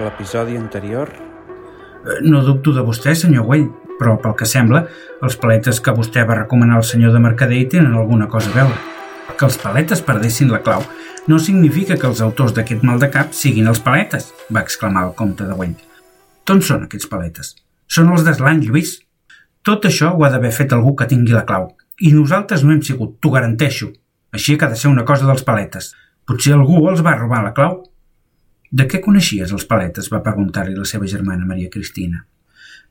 a l'episodi anterior... Eh, no dubto de vostè, senyor Güell, però pel que sembla, els paletes que vostè va recomanar al senyor de Mercader tenen alguna cosa a veure. Que els paletes perdessin la clau no significa que els autors d'aquest mal de cap siguin els paletes, va exclamar el comte de Güell. D'on són aquests paletes? Són els d'Eslan, Lluís. Tot això ho ha d'haver fet algú que tingui la clau. I nosaltres no hem sigut, t'ho garanteixo. Així que ha de ser una cosa dels paletes. Potser algú els va robar la clau. De què coneixies els paletes? va preguntar-li la seva germana Maria Cristina.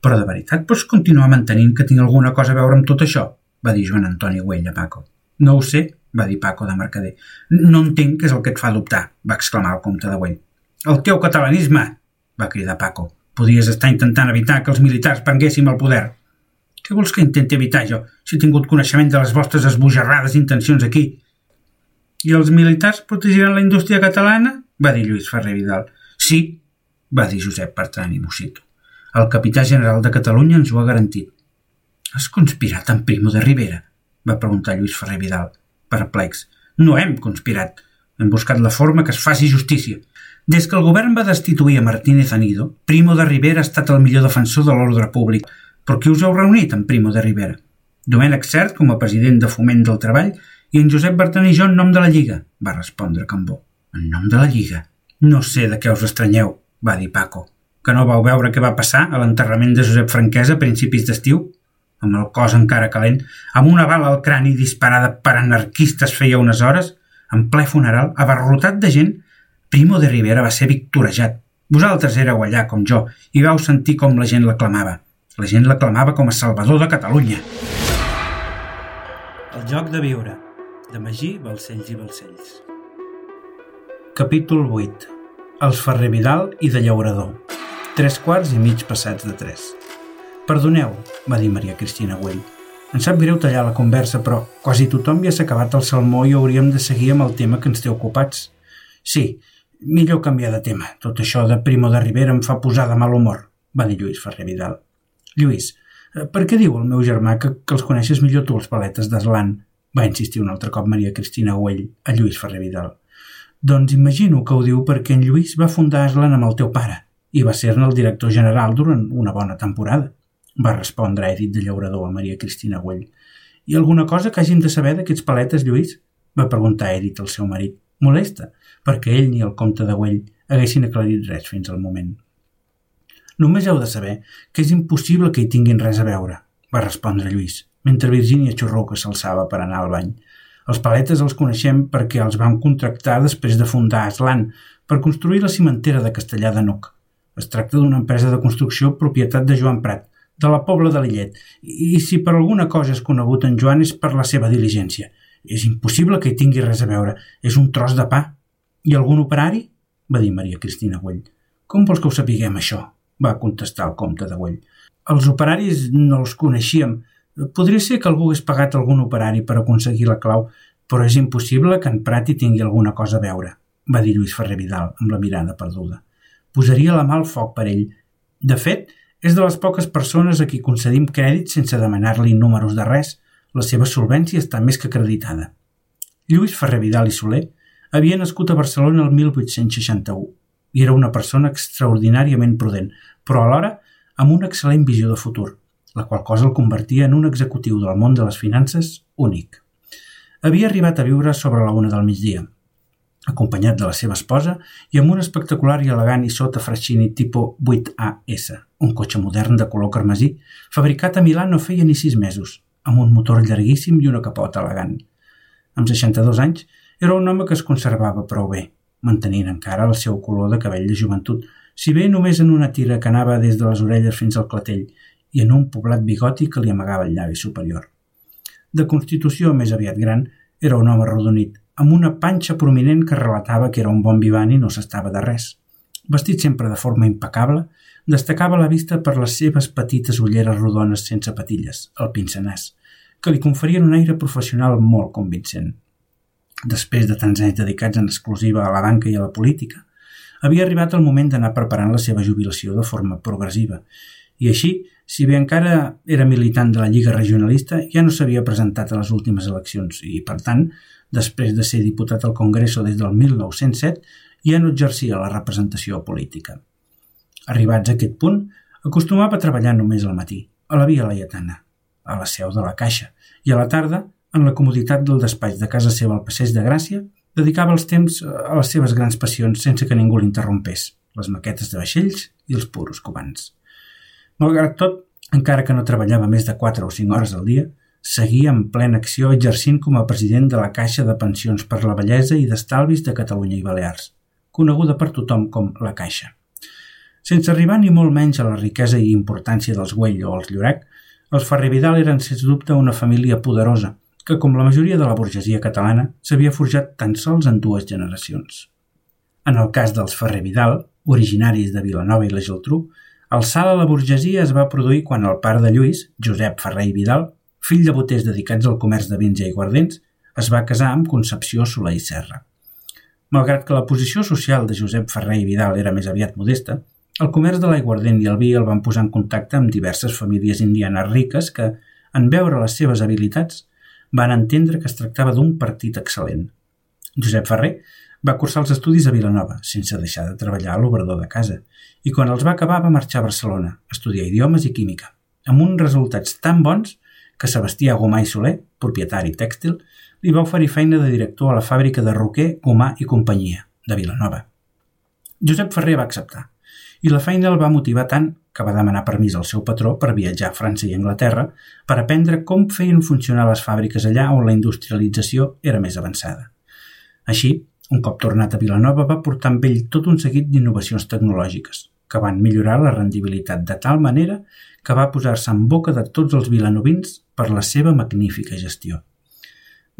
Però de veritat pots continuar mantenint que tinc alguna cosa a veure amb tot això? va dir Joan Antoni Güell a Paco. No ho sé, va dir Paco de Mercader. No entenc què és el que et fa dubtar, va exclamar el comte de Güell. El teu catalanisme, va cridar Paco. Podies estar intentant evitar que els militars prenguéssim el poder. Què vols que intenti evitar jo, si he tingut coneixement de les vostres esbojarrades intencions aquí? I els militars protegiran la indústria catalana? Va dir Lluís Ferrer Vidal. Sí, va dir Josep Bertran i Mosito. El capità general de Catalunya ens ho ha garantit. Has conspirat amb Primo de Rivera? va preguntar Lluís Ferrer Vidal, perplex. No hem conspirat. Hem buscat la forma que es faci justícia. Des que el govern va destituir a Martínez Anido, Primo de Rivera ha estat el millor defensor de l'ordre públic. Per què us heu reunit amb Primo de Rivera? Domènec Cert com a president de Foment del Treball i en Josep Bertran i jo en nom de la Lliga, va respondre Cambó. En nom de la Lliga? No sé de què us estranyeu, va dir Paco. Que no vau veure què va passar a l'enterrament de Josep Franquesa a principis d'estiu? Amb el cos encara calent, amb una bala al crani disparada per anarquistes feia unes hores, en ple funeral, abarrotat de gent, Primo de Rivera va ser victorejat. Vosaltres éreu allà com jo i vau sentir com la gent l'aclamava. La gent l'aclamava com a salvador de Catalunya. El joc de viure de Magí, Balcells i Balcells. Capítol 8. Els Ferrer Vidal i de Llaurador. Tres quarts i mig passats de tres. Perdoneu, va dir Maria Cristina Güell. Em sap greu tallar la conversa, però quasi tothom ja s'ha acabat el salmó i hauríem de seguir amb el tema que ens té ocupats. Sí, millor canviar de tema. Tot això de Primo de Rivera em fa posar de mal humor, va dir Lluís Ferrer Vidal. Lluís, eh, per què diu el meu germà que, que els coneixes millor tu, els paletes d'Aslan? va insistir un altre cop Maria Cristina Güell a Lluís Ferrer Vidal. Doncs imagino que ho diu perquè en Lluís va fundar Aslan amb el teu pare i va ser-ne el director general durant una bona temporada, va respondre Edith de Llaurador a Maria Cristina Güell. I alguna cosa que hagin de saber d'aquests paletes, Lluís? va preguntar Edith al seu marit. Molesta, perquè ell ni el comte de Güell haguessin aclarit res fins al moment. Només heu de saber que és impossible que hi tinguin res a veure, va respondre Lluís mentre Virginia Xurroca s'alçava per anar al bany. Els paletes els coneixem perquè els vam contractar després de fundar Aslan per construir la cimentera de Castellà de Nuc. Es tracta d'una empresa de construcció propietat de Joan Prat, de la Pobla de Lillet, i si per alguna cosa és conegut en Joan és per la seva diligència. És impossible que hi tingui res a veure. És un tros de pa. I algun operari? va dir Maria Cristina Güell. Com vols que ho sapiguem, això? va contestar el comte de Güell. Els operaris no els coneixíem, Podria ser que algú hagués pagat algun operari per aconseguir la clau, però és impossible que en Prat hi tingui alguna cosa a veure, va dir Lluís Ferrer Vidal amb la mirada perduda. Posaria la mà al foc per ell. De fet, és de les poques persones a qui concedim crèdit sense demanar-li números de res. La seva solvència està més que acreditada. Lluís Ferrer Vidal i Soler havia nascut a Barcelona el 1861 i era una persona extraordinàriament prudent, però alhora amb una excel·lent visió de futur la qual cosa el convertia en un executiu del món de les finances únic. Havia arribat a viure sobre la una del migdia, acompanyat de la seva esposa i amb un espectacular i elegant i sota Frascini tipo 8AS, un cotxe modern de color carmesí, fabricat a Milà no feia ni sis mesos, amb un motor llarguíssim i una capota elegant. Amb 62 anys, era un home que es conservava prou bé, mantenint encara el seu color de cabell de joventut, si bé només en una tira que anava des de les orelles fins al clatell i en un poblat bigoti que li amagava el llavi superior. De constitució més aviat gran, era un home rodonit, amb una panxa prominent que relatava que era un bon vivant i no s'estava de res. Vestit sempre de forma impecable, destacava la vista per les seves petites ulleres rodones sense patilles, el pincenàs, que li conferien un aire professional molt convincent. Després de tants anys dedicats en exclusiva a la banca i a la política, havia arribat el moment d'anar preparant la seva jubilació de forma progressiva i així, si bé encara era militant de la Lliga Regionalista, ja no s'havia presentat a les últimes eleccions i, per tant, després de ser diputat al Congreso des del 1907, ja no exercia la representació política. Arribats a aquest punt, acostumava a treballar només al matí, a la Via Laietana, a la seu de la Caixa, i a la tarda, en la comoditat del despatx de casa seva al Passeig de Gràcia, dedicava els temps a les seves grans passions sense que ningú l'interrompés, les maquetes de vaixells i els puros cubans. Malgrat tot, encara que no treballava més de 4 o 5 hores al dia, seguia en plena acció exercint com a president de la Caixa de Pensions per la Bellesa i d'Estalvis de Catalunya i Balears, coneguda per tothom com la Caixa. Sense arribar ni molt menys a la riquesa i importància dels Güell o els Llorec, els Ferrer Vidal eren, sens dubte, una família poderosa, que, com la majoria de la burgesia catalana, s'havia forjat tan sols en dues generacions. En el cas dels Ferrer Vidal, originaris de Vilanova i la Geltrú, el salt a la burgesia es va produir quan el pare de Lluís, Josep Ferrer i Vidal, fill de boters dedicats al comerç de vins i aiguardents, es va casar amb Concepció Soler i Serra. Malgrat que la posició social de Josep Ferrer i Vidal era més aviat modesta, el comerç de l'aiguardent i el vi el van posar en contacte amb diverses famílies indianes riques que, en veure les seves habilitats, van entendre que es tractava d'un partit excel·lent. Josep Ferrer va cursar els estudis a Vilanova, sense deixar de treballar a l'obrador de casa, i quan els va acabar va marxar a Barcelona a estudiar idiomes i química, amb uns resultats tan bons que Sebastià Gomà i Soler, propietari tèxtil, li va oferir feina de director a la fàbrica de Roquer, Gomà i companyia, de Vilanova. Josep Ferrer va acceptar, i la feina el va motivar tant que va demanar permís al seu patró per viatjar a França i Anglaterra per aprendre com feien funcionar les fàbriques allà on la industrialització era més avançada. Així, un cop tornat a Vilanova va portar amb ell tot un seguit d'innovacions tecnològiques, que van millorar la rendibilitat de tal manera que va posar-se en boca de tots els vilanovins per la seva magnífica gestió.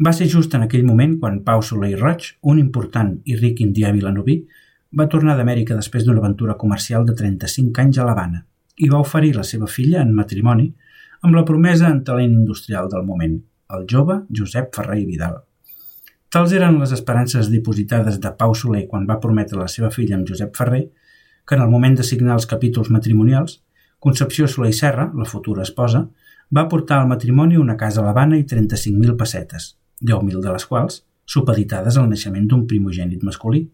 Va ser just en aquell moment quan Pau Soler i Roig, un important i ric indià vilanoví, va tornar d'Amèrica després d'una aventura comercial de 35 anys a l'Havana i va oferir la seva filla en matrimoni amb la promesa en talent industrial del moment, el jove Josep Ferrer i Vidal. Tals eren les esperances dipositades de Pau Soler quan va prometre la seva filla amb Josep Ferrer que en el moment de signar els capítols matrimonials, Concepció Soler i Serra, la futura esposa, va portar al matrimoni una casa a l'Havana i 35.000 pessetes, 10.000 de les quals supeditades al naixement d'un primogènit masculí,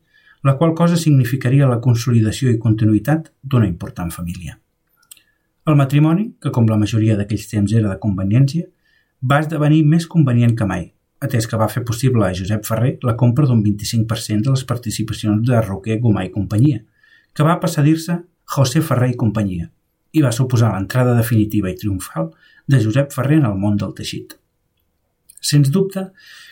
la qual cosa significaria la consolidació i continuïtat d'una important família. El matrimoni, que com la majoria d'aquells temps era de conveniència, va esdevenir més convenient que mai, atès que va fer possible a Josep Ferrer la compra d'un 25% de les participacions de Roquer, Gomà i companyia, que va passar a dir-se José Ferrer i companyia, i va suposar l'entrada definitiva i triomfal de Josep Ferrer en el món del teixit. Sens dubte,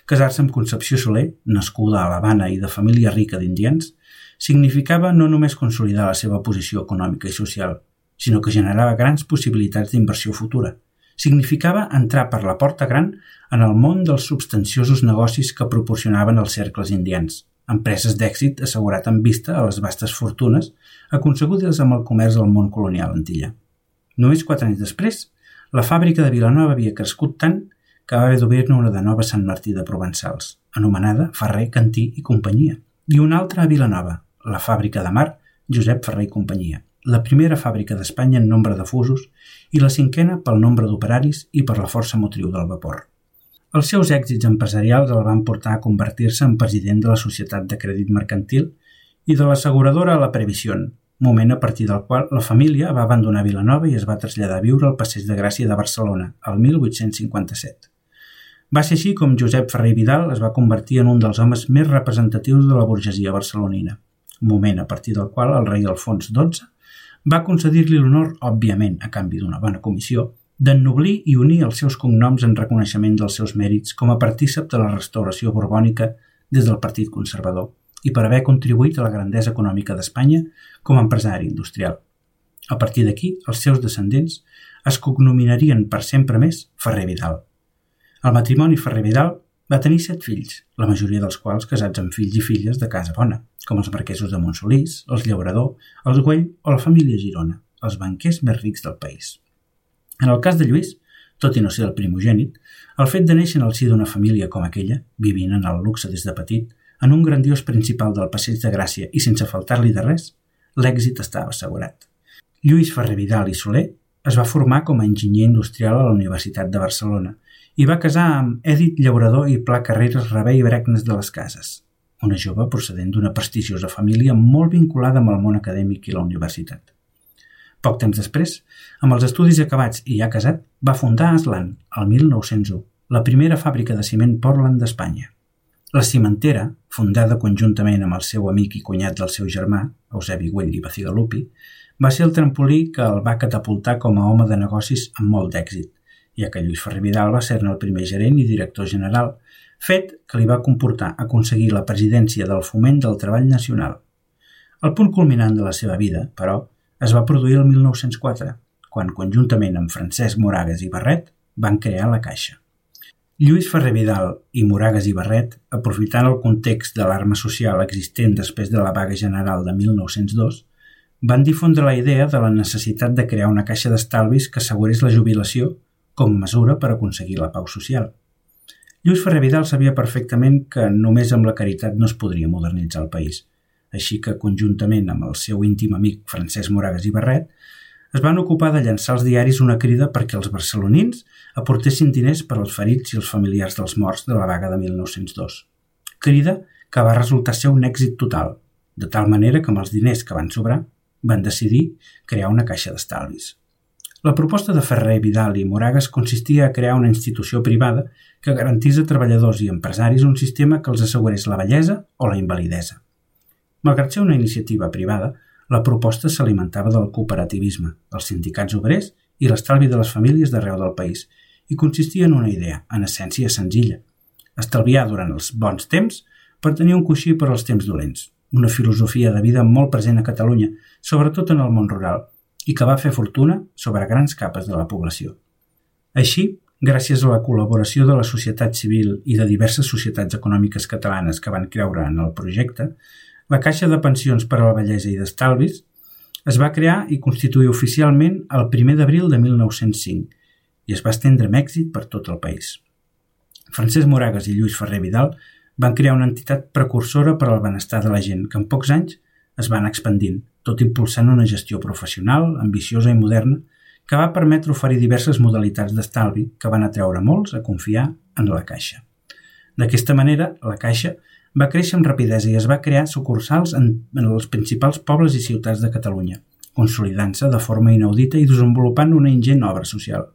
casar-se amb Concepció Soler, nascuda a l'Havana i de família rica d'indians, significava no només consolidar la seva posició econòmica i social, sinó que generava grans possibilitats d'inversió futura. Significava entrar per la porta gran en el món dels substanciosos negocis que proporcionaven els cercles indians, empreses d'èxit assegurat en vista a les vastes fortunes aconsegudes amb el comerç del món colonial antilla. Només quatre anys després, la fàbrica de Vilanova havia crescut tant que va haver d'obrir-ne una de nova Sant Martí de Provençals, anomenada Ferrer, Cantí i Companyia, i una altra a Vilanova, la fàbrica de mar Josep Ferrer i Companyia, la primera fàbrica d'Espanya en nombre de fusos i la cinquena pel nombre d'operaris i per la força motriu del vapor. Els seus èxits empresarials el van portar a convertir-se en president de la Societat de Crèdit Mercantil i de l'asseguradora La Previsión, moment a partir del qual la família va abandonar Vilanova i es va traslladar a viure al Passeig de Gràcia de Barcelona, el 1857. Va ser així com Josep Ferrer Vidal es va convertir en un dels homes més representatius de la burgesia barcelonina, moment a partir del qual el rei Alfons XII va concedir-li l'honor, òbviament, a canvi d'una bona comissió, d'ennoblir i unir els seus cognoms en reconeixement dels seus mèrits com a partícip de la restauració borbònica des del Partit Conservador i per haver contribuït a la grandesa econòmica d'Espanya com a empresari industrial. A partir d'aquí, els seus descendents es cognominarien per sempre més Ferrer Vidal. El matrimoni Ferrer Vidal va tenir set fills, la majoria dels quals casats amb fills i filles de casa bona, com els marquesos de Montsolís, els Llaurador, els Güell o la família Girona, els banquers més rics del país. En el cas de Lluís, tot i no ser el primogènit, el fet de néixer en el si d'una família com aquella, vivint en el luxe des de petit, en un grandiós principal del Passeig de Gràcia i sense faltar-li de res, l'èxit estava assegurat. Lluís Ferrer Vidal i Soler es va formar com a enginyer industrial a la Universitat de Barcelona i va casar amb Edith Llaurador i Pla Carreras Rebé i Bregnes de les Cases, una jove procedent d'una prestigiosa família molt vinculada amb el món acadèmic i la universitat. Poc temps després, amb els estudis acabats i ja casat, va fundar Aslan, el 1901, la primera fàbrica de ciment Portland d'Espanya. La cimentera, fundada conjuntament amb el seu amic i cunyat del seu germà, Eusebi Güell i Bacigalupi, va ser el trampolí que el va catapultar com a home de negocis amb molt d'èxit, ja que Lluís Ferrer Vidal va ser-ne el primer gerent i director general, fet que li va comportar aconseguir la presidència del Foment del Treball Nacional. El punt culminant de la seva vida, però, es va produir el 1904, quan, conjuntament amb Francesc Moragues i Barret, van crear la Caixa. Lluís Ferrer Vidal i Moragues i Barret, aprofitant el context de l'arma social existent després de la vaga general de 1902, van difondre la idea de la necessitat de crear una caixa d'estalvis que assegurés la jubilació com mesura per aconseguir la pau social. Lluís Ferrer Vidal sabia perfectament que només amb la caritat no es podria modernitzar el país, així que, conjuntament amb el seu íntim amic Francesc Moragas i Barret, es van ocupar de llançar als diaris una crida perquè els barcelonins aportessin diners per als ferits i els familiars dels morts de la vaga de 1902. Crida que va resultar ser un èxit total, de tal manera que amb els diners que van sobrar van decidir crear una caixa d'estalvis. La proposta de Ferrer, Vidal i Moragas consistia a crear una institució privada que garantís a treballadors i empresaris un sistema que els assegurés la bellesa o la invalidesa. Malgrat ser una iniciativa privada, la proposta s'alimentava del cooperativisme, els sindicats obrers i l'estalvi de les famílies d'arreu del país i consistia en una idea, en essència senzilla, estalviar durant els bons temps per tenir un coixí per als temps dolents, una filosofia de vida molt present a Catalunya, sobretot en el món rural, i que va fer fortuna sobre grans capes de la població. Així, gràcies a la col·laboració de la societat civil i de diverses societats econòmiques catalanes que van creure en el projecte, la Caixa de Pensions per a la Bellesa i d'Estalvis es va crear i constituir oficialment el 1 d'abril de 1905 i es va estendre amb èxit per tot el país. Francesc Moragas i Lluís Ferrer Vidal van crear una entitat precursora per al benestar de la gent que en pocs anys es van expandint, tot impulsant una gestió professional, ambiciosa i moderna, que va permetre oferir diverses modalitats d'estalvi que van atreure molts a confiar en la Caixa. D'aquesta manera, la Caixa va créixer amb rapidesa i es va crear sucursals en, en els principals pobles i ciutats de Catalunya, consolidant-se de forma inaudita i desenvolupant una ingent obra social.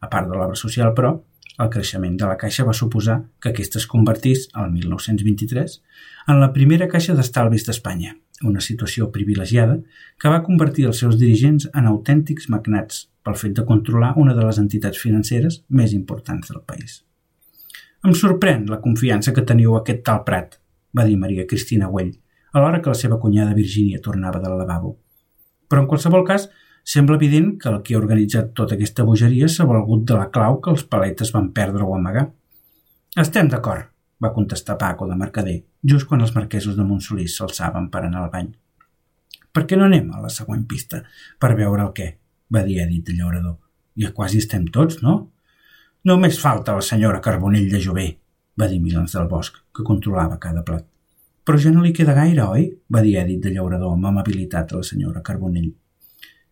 A part de l'obra social, però, el creixement de la Caixa va suposar que aquesta es convertís, al 1923, en la primera caixa d'estalvis d'Espanya, una situació privilegiada que va convertir els seus dirigents en autèntics magnats pel fet de controlar una de les entitats financeres més importants del país. Em sorprèn la confiança que teniu aquest tal Prat, va dir Maria Cristina Güell, alhora que la seva cunyada Virgínia tornava del lavabo. Però en qualsevol cas, sembla evident que el que ha organitzat tota aquesta bogeria s'ha valgut de la clau que els paletes van perdre o amagar. Estem d'acord, va contestar Paco de Mercader, just quan els marquesos de Montsolís s'alçaven per anar al bany. Per què no anem a la següent pista, per veure el què? va dir Edith de Llaurador. Ja quasi estem tots, no? Només falta la senyora Carbonell de Jové, va dir Milans del Bosc, que controlava cada plat. Però ja no li queda gaire, oi? va dir Edith de Llaurador amb amabilitat a la senyora Carbonell.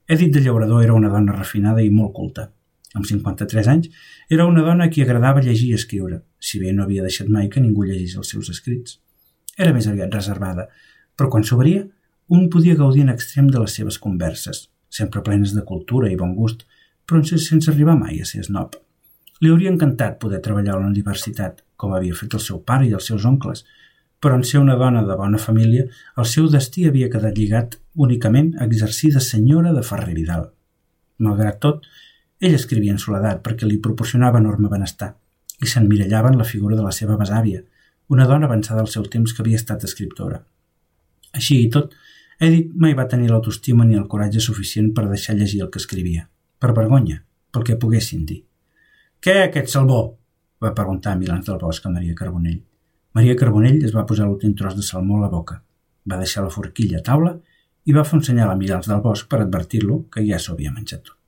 Edith de Llaurador era una dona refinada i molt culta, amb 53 anys, era una dona a qui agradava llegir i escriure, si bé no havia deixat mai que ningú llegís els seus escrits. Era més aviat reservada, però quan s'obria, un podia gaudir en extrem de les seves converses, sempre plenes de cultura i bon gust, però sense arribar mai a ser snob. Li hauria encantat poder treballar a la universitat, com havia fet el seu pare i els seus oncles, però en ser una dona de bona família, el seu destí havia quedat lligat únicament a exercir de senyora de Ferrer Vidal. Malgrat tot, ell escrivia en soledat perquè li proporcionava enorme benestar i s'emmirallava en la figura de la seva besàvia, una dona avançada al seu temps que havia estat escriptora. Així i tot, Edith mai va tenir l'autoestima ni el coratge suficient per deixar llegir el que escrivia, per vergonya, pel que poguessin dir. «Què, aquest salvó?» va preguntar a Milans del Bosc a Maria Carbonell. Maria Carbonell es va posar l'últim tros de salmó a la boca, va deixar la forquilla a taula i va fer un senyal a Milans del Bosc per advertir-lo que ja s'ho havia menjat tot.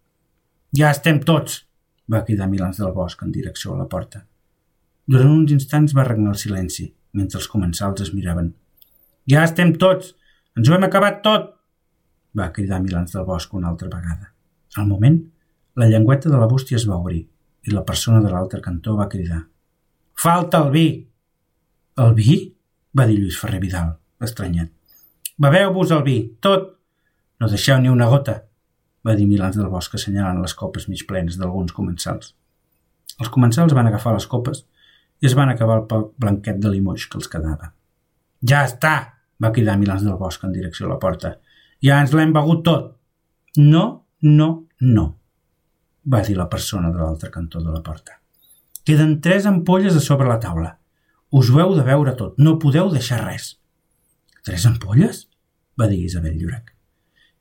Ja estem tots! va cridar Milans del Bosc en direcció a la porta. Durant uns instants va regnar el silenci, mentre els comensals es miraven. Ja estem tots! Ens ho hem acabat tot! va cridar Milans del Bosc una altra vegada. Al moment, la llengüeta de la bústia es va obrir i la persona de l'altre cantó va cridar. Falta el vi! El vi? va dir Lluís Ferrer Vidal, estranyat. Beveu-vos el vi, tot! No deixeu ni una gota! va dir Milans del Bosc assenyalant les copes mig plenes d'alguns comensals. Els comensals van agafar les copes i es van acabar el blanquet de limoix que els quedava. Ja està! va cridar Milans del Bosc en direcció a la porta. Ja ens l'hem begut tot! No, no, no, va dir la persona de l'altre cantó de la porta. Queden tres ampolles a sobre la taula. Us ho heu de veure tot, no podeu deixar res. Tres ampolles? va dir Isabel Llorac.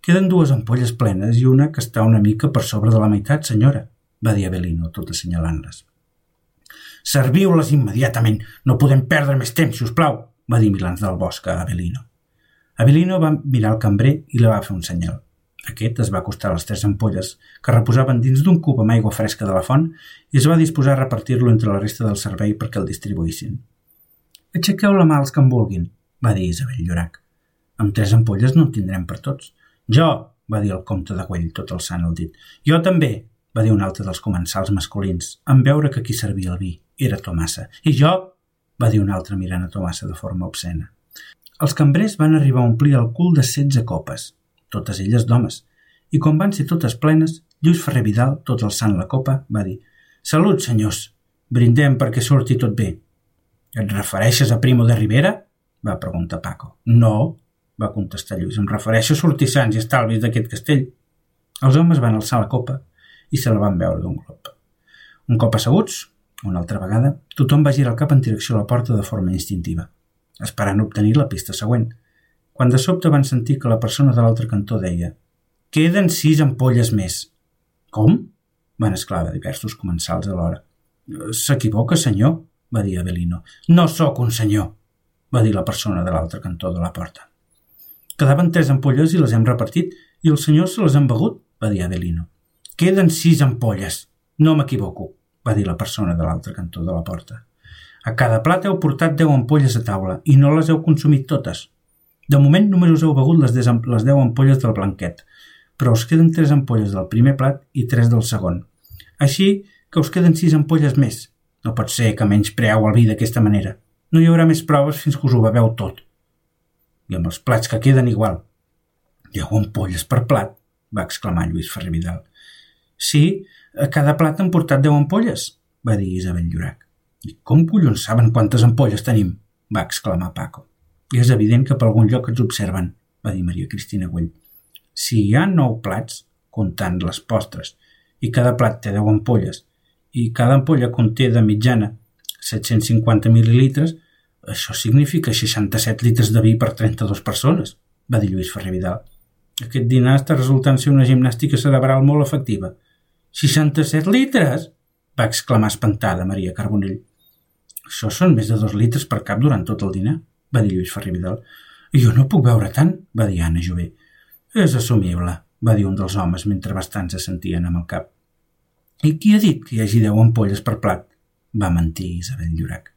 Queden dues ampolles plenes i una que està una mica per sobre de la meitat, senyora, va dir Avelino, tot assenyalant-les. Serviu-les immediatament, no podem perdre més temps, si us plau, va dir Milans del Bosc a Avelino. Avelino va mirar el cambrer i li va fer un senyal. Aquest es va acostar a les tres ampolles, que reposaven dins d'un cub amb aigua fresca de la font, i es va disposar a repartir-lo entre la resta del servei perquè el distribuïssin. Aixequeu la mà els que en vulguin, va dir Isabel Llorac. Amb tres ampolles no en tindrem per tots. Jo, va dir el comte de Güell, tot alçant el dit. Jo també, va dir un altre dels comensals masculins, en veure que qui servia el vi era Tomassa. I jo, va dir un altre mirant a Tomassa de forma obscena. Els cambrers van arribar a omplir el cul de setze copes, totes elles d'homes, i quan van ser totes plenes, Lluís Ferrer Vidal, tot alçant la copa, va dir «Salut, senyors! Brindem perquè surti tot bé». «Et refereixes a Primo de Rivera?» va preguntar Paco. «No», va contestar Lluís, «em refereixo a sortir sants i estalvis d'aquest castell». Els homes van alçar la copa i se la van veure d'un glop. Un cop asseguts, una altra vegada, tothom va girar el cap en direcció a la porta de forma instintiva, esperant obtenir la pista següent – quan de sobte van sentir que la persona de l'altre cantó deia «Queden sis ampolles més». «Com?» van esclavar diversos comensals alhora. «S'equivoca, senyor», va dir Avelino. «No sóc un senyor», va dir la persona de l'altre cantó de la porta. «Quedaven tres ampolles i les hem repartit i els senyors se les han begut», va dir Avelino. «Queden sis ampolles. No m'equivoco», va dir la persona de l'altre cantó de la porta. A cada plat heu portat deu ampolles a taula i no les heu consumit totes. De moment només us heu begut les, les 10 ampolles del blanquet, però us queden 3 ampolles del primer plat i 3 del segon. Així que us queden 6 ampolles més. No pot ser que menys preau el vi d'aquesta manera. No hi haurà més proves fins que us ho beveu tot. I amb els plats que queden igual. 10 ampolles per plat, va exclamar Lluís Ferrer Vidal. Sí, a cada plat han portat 10 ampolles, va dir Isabel Llorac. I com collons saben quantes ampolles tenim? va exclamar Paco. I és evident que per algun lloc ens observen, va dir Maria Cristina Güell. Si hi ha nou plats, comptant les postres, i cada plat té 10 ampolles, i cada ampolla conté de mitjana 750 mil·lilitres, això significa 67 litres de vi per 32 persones, va dir Lluís Ferrer Vidal. Aquest dinar està resultant ser una gimnàstica cerebral molt efectiva. 67 litres? va exclamar espantada Maria Carbonell. Això són més de dos litres per cap durant tot el dinar va dir Lluís Ferrer Vidal. Jo no puc veure tant, va dir Anna Jové. És assumible, va dir un dels homes mentre bastants se sentien amb el cap. I qui ha dit que hi hagi deu ampolles per plat? Va mentir Isabel Llorac.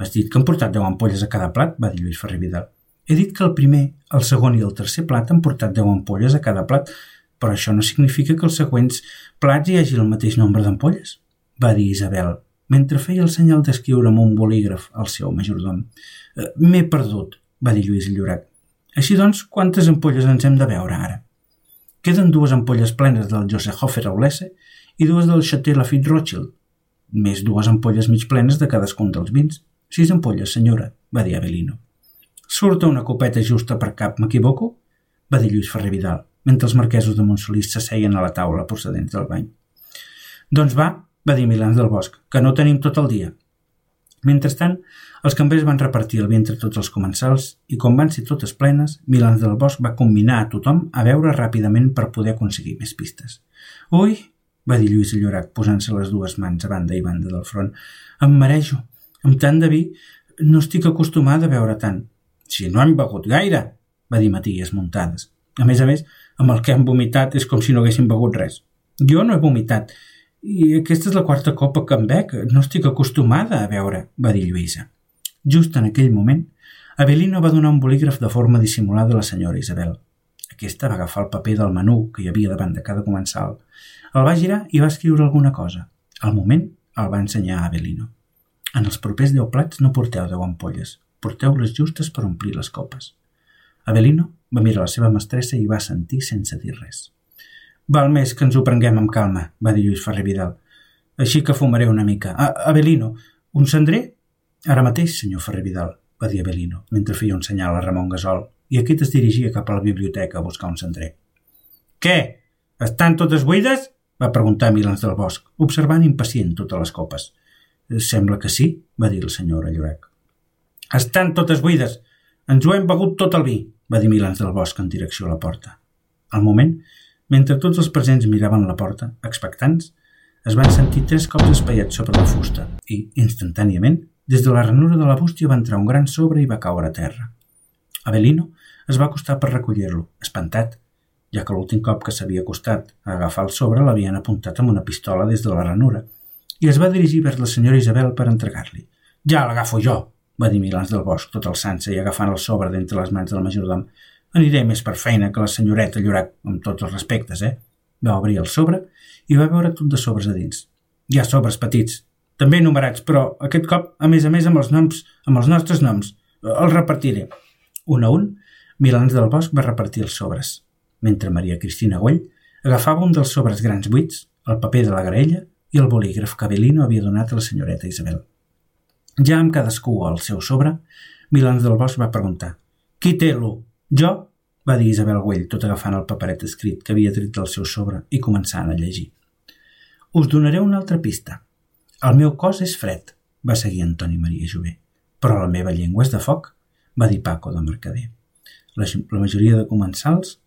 Has dit que han portat deu ampolles a cada plat? va dir Lluís Ferrer Vidal. He dit que el primer, el segon i el tercer plat han portat deu ampolles a cada plat, però això no significa que els següents plats hi hagi el mateix nombre d'ampolles, va dir Isabel, mentre feia el senyal d'escriure amb un bolígraf al seu majordom. Eh, m'he perdut, va dir Lluís Llorac. Així doncs, quantes ampolles ens hem de veure ara? Queden dues ampolles plenes del Joseph Hofer Aulese i dues del Chateau Lafitte Rothschild, més dues ampolles mig plenes de cadascun dels vins. Sis ampolles, senyora, va dir Avelino. Surta una copeta justa per cap, m'equivoco? va dir Lluís Ferrer Vidal, mentre els marquesos de Montsolís s'asseien a la taula procedents del bany. Doncs va, va dir Milans del Bosc, que no tenim tot el dia. Mentrestant, els cambrers van repartir el vi entre tots els comensals i, com van ser totes plenes, Milans del Bosc va combinar a tothom a veure ràpidament per poder aconseguir més pistes. Ui, va dir Lluís Llorac, posant-se les dues mans a banda i banda del front. Em marejo. Amb tant de vi no estic acostumada a veure tant. Si no hem begut gaire, va dir Maties muntades. A més a més, amb el que hem vomitat és com si no haguéssim begut res. Jo no he vomitat, i aquesta és la quarta copa que em bec. No estic acostumada a veure, va dir Lluïsa. Just en aquell moment, Avelino va donar un bolígraf de forma dissimulada a la senyora Isabel. Aquesta va agafar el paper del menú que hi havia davant de cada comensal, el va girar i va escriure alguna cosa. Al moment, el va ensenyar a Avelino. En els propers deu plats no porteu deu ampolles, porteu les justes per omplir les copes. Avelino va mirar la seva mestressa i va sentir sense dir res. Val més que ens ho prenguem amb calma, va dir Lluís Ferrer Vidal. Així que fumaré una mica. A Avelino, un cendrer? Ara mateix, senyor Ferrer Vidal, va dir Avelino, mentre feia un senyal a Ramon Gasol, i aquest es dirigia cap a la biblioteca a buscar un cendrer. Què? Estan totes buides? va preguntar Milans del Bosc, observant impacient totes les copes. Sembla que sí, va dir el senyor Llorec. Estan totes buides. Ens ho hem begut tot el vi, va dir Milans del Bosc en direcció a la porta. Al moment, mentre tots els presents miraven la porta, expectants, es van sentir tres cops espaiats sobre la fusta i, instantàniament, des de la ranura de la bústia va entrar un gran sobre i va caure a terra. Avelino es va acostar per recollir-lo, espantat, ja que l'últim cop que s'havia acostat a agafar el sobre l'havien apuntat amb una pistola des de la ranura, i es va dirigir vers la senyora Isabel per entregar-li. Ja l'agafo jo, va dir Milans del Bosc, tot el sansa i agafant el sobre d'entre les mans del majordom. Aniré més per feina que la senyoreta Llorac, amb tots els respectes, eh? Va obrir el sobre i va veure tot de sobres a dins. Hi ha sobres petits, també numerats, però aquest cop, a més a més, amb els noms, amb els nostres noms. Els repartiré. Un a un, Milans del Bosc va repartir els sobres, mentre Maria Cristina Güell agafava un dels sobres grans buits, el paper de la graella i el bolígraf que Avelino havia donat a la senyoreta Isabel. Ja amb cadascú al seu sobre, Milans del Bosc va preguntar «Qui té lo? Jo?» va dir Isabel Güell, tot agafant el paperet escrit que havia tret del seu sobre i començant a llegir. Us donaré una altra pista. El meu cos és fred, va seguir Antoni Maria Jové, però la meva llengua és de foc, va dir Paco de Mercader. La, la majoria de comensals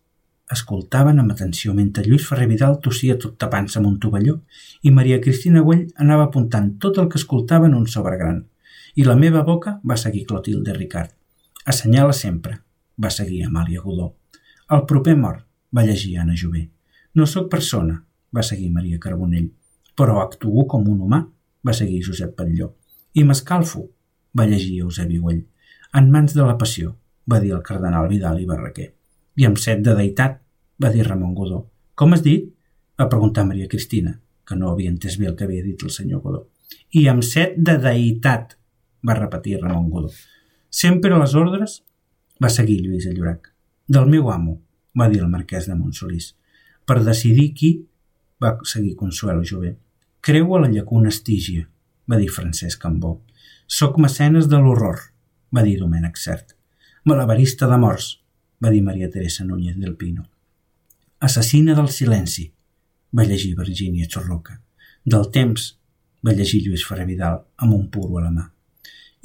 escoltaven amb atenció mentre Lluís Ferrer Vidal tossia tot tapant-se amb un tovalló i Maria Cristina Güell anava apuntant tot el que escoltava en un sobre gran. I la meva boca va seguir Clotilde Ricard. Assenyala sempre, va seguir Amàlia Godó. El proper mort, va llegir Anna Jové. No sóc persona, va seguir Maria Carbonell. Però actuo com un humà, va seguir Josep Patlló. I m'escalfo, va llegir Eusebi Güell. En mans de la passió, va dir el cardenal Vidal i Barraquer i amb set de deïtat, va dir Ramon Godó. Com has dit? va preguntar Maria Cristina, que no havia entès bé el que havia dit el senyor Godó. I amb set de deïtat, va repetir Ramon Godó. Sempre a les ordres, va seguir Lluís Llorac. Del meu amo, va dir el marquès de Montsolís. Per decidir qui, va seguir Consuelo Jové. Creu a la llacuna Estígia, va dir Francesc Cambó. Soc mecenes de l'horror, va dir Domènec Cert. Malabarista de morts, va dir Maria Teresa Núñez del Pino. Assassina del silenci, va llegir Virgínia Chorroca. Del temps, va llegir Lluís Ferrer Vidal amb un puro a la mà.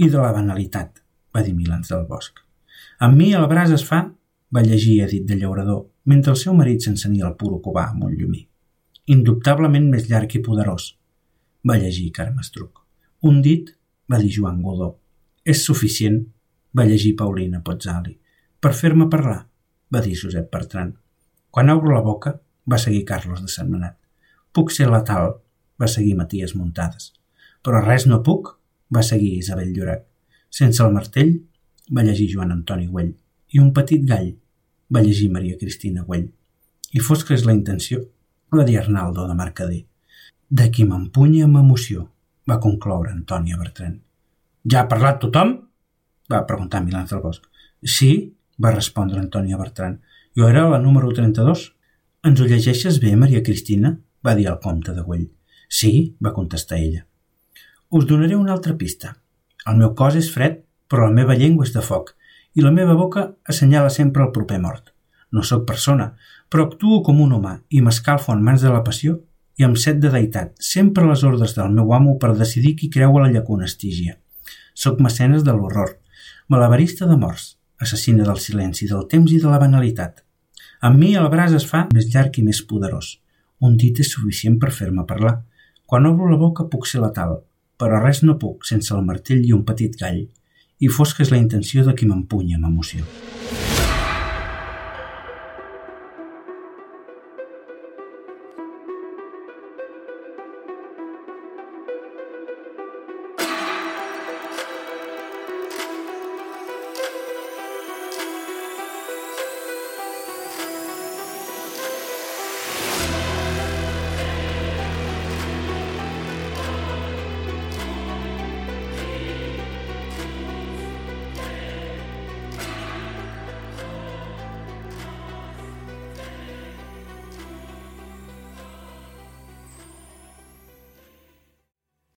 I de la banalitat, va dir Milans del Bosc. Amb mi el braç es fa, va llegir Edith de Llaurador, mentre el seu marit s'encenia el puro cubà amb un llumí. Indubtablement més llarg i poderós, va llegir Carme Estruc. Un dit, va dir Joan Godó. És suficient, va llegir Paulina Pozzali. Per fer-me parlar, va dir Josep Bertran. Quan obro la boca, va seguir Carlos de Sentmenat. Puc ser la tal, va seguir Maties Muntades. Però res no puc, va seguir Isabel Llorac. Sense el martell, va llegir Joan Antoni Güell. I un petit gall, va llegir Maria Cristina Güell. I fos que és la intenció, dir Arnaldo de Mercader. De qui m'empunya amb emoció, va concloure Antònia Bertran. Ja ha parlat tothom? va preguntar Milans del Bosc. Sí, va respondre Antònia Bertran. Jo era la número 32. Ens ho llegeixes bé, Maria Cristina? va dir el comte de Güell. Sí, va contestar ella. Us donaré una altra pista. El meu cos és fred, però la meva llengua és de foc, i la meva boca assenyala sempre el proper mort. No sóc persona, però actuo com un humà i m'escalfo en mans de la passió i amb set de deïtat, sempre a les ordres del meu amo per decidir qui creu a la llacuna estígia. Soc mecenes de l'horror, malabarista de morts, assassina del silenci, del temps i de la banalitat. Amb mi el braç es fa més llarg i més poderós. Un dit és suficient per fer-me parlar. Quan obro la boca puc ser la tal, però res no puc sense el martell i un petit gall, i fos que és la intenció de qui m'empunya amb emoció.